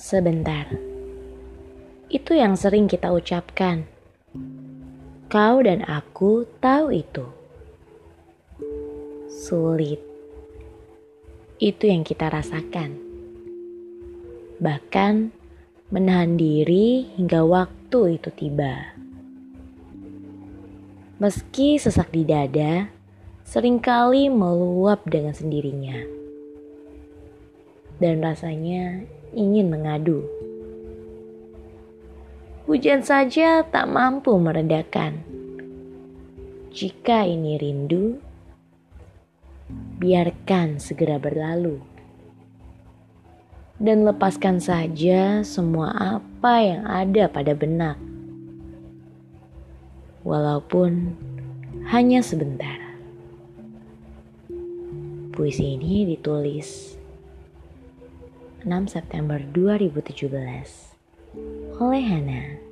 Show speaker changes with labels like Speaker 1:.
Speaker 1: Sebentar. Itu yang sering kita ucapkan. Kau dan aku tahu itu. Sulit. Itu yang kita rasakan. Bahkan menahan diri hingga waktu itu tiba. Meski sesak di dada, sering kali meluap dengan sendirinya dan rasanya ingin mengadu. Hujan saja tak mampu meredakan. Jika ini rindu, biarkan segera berlalu. Dan lepaskan saja semua apa yang ada pada benak walaupun hanya sebentar. Puisi ini ditulis 6 September 2017 oleh Hana.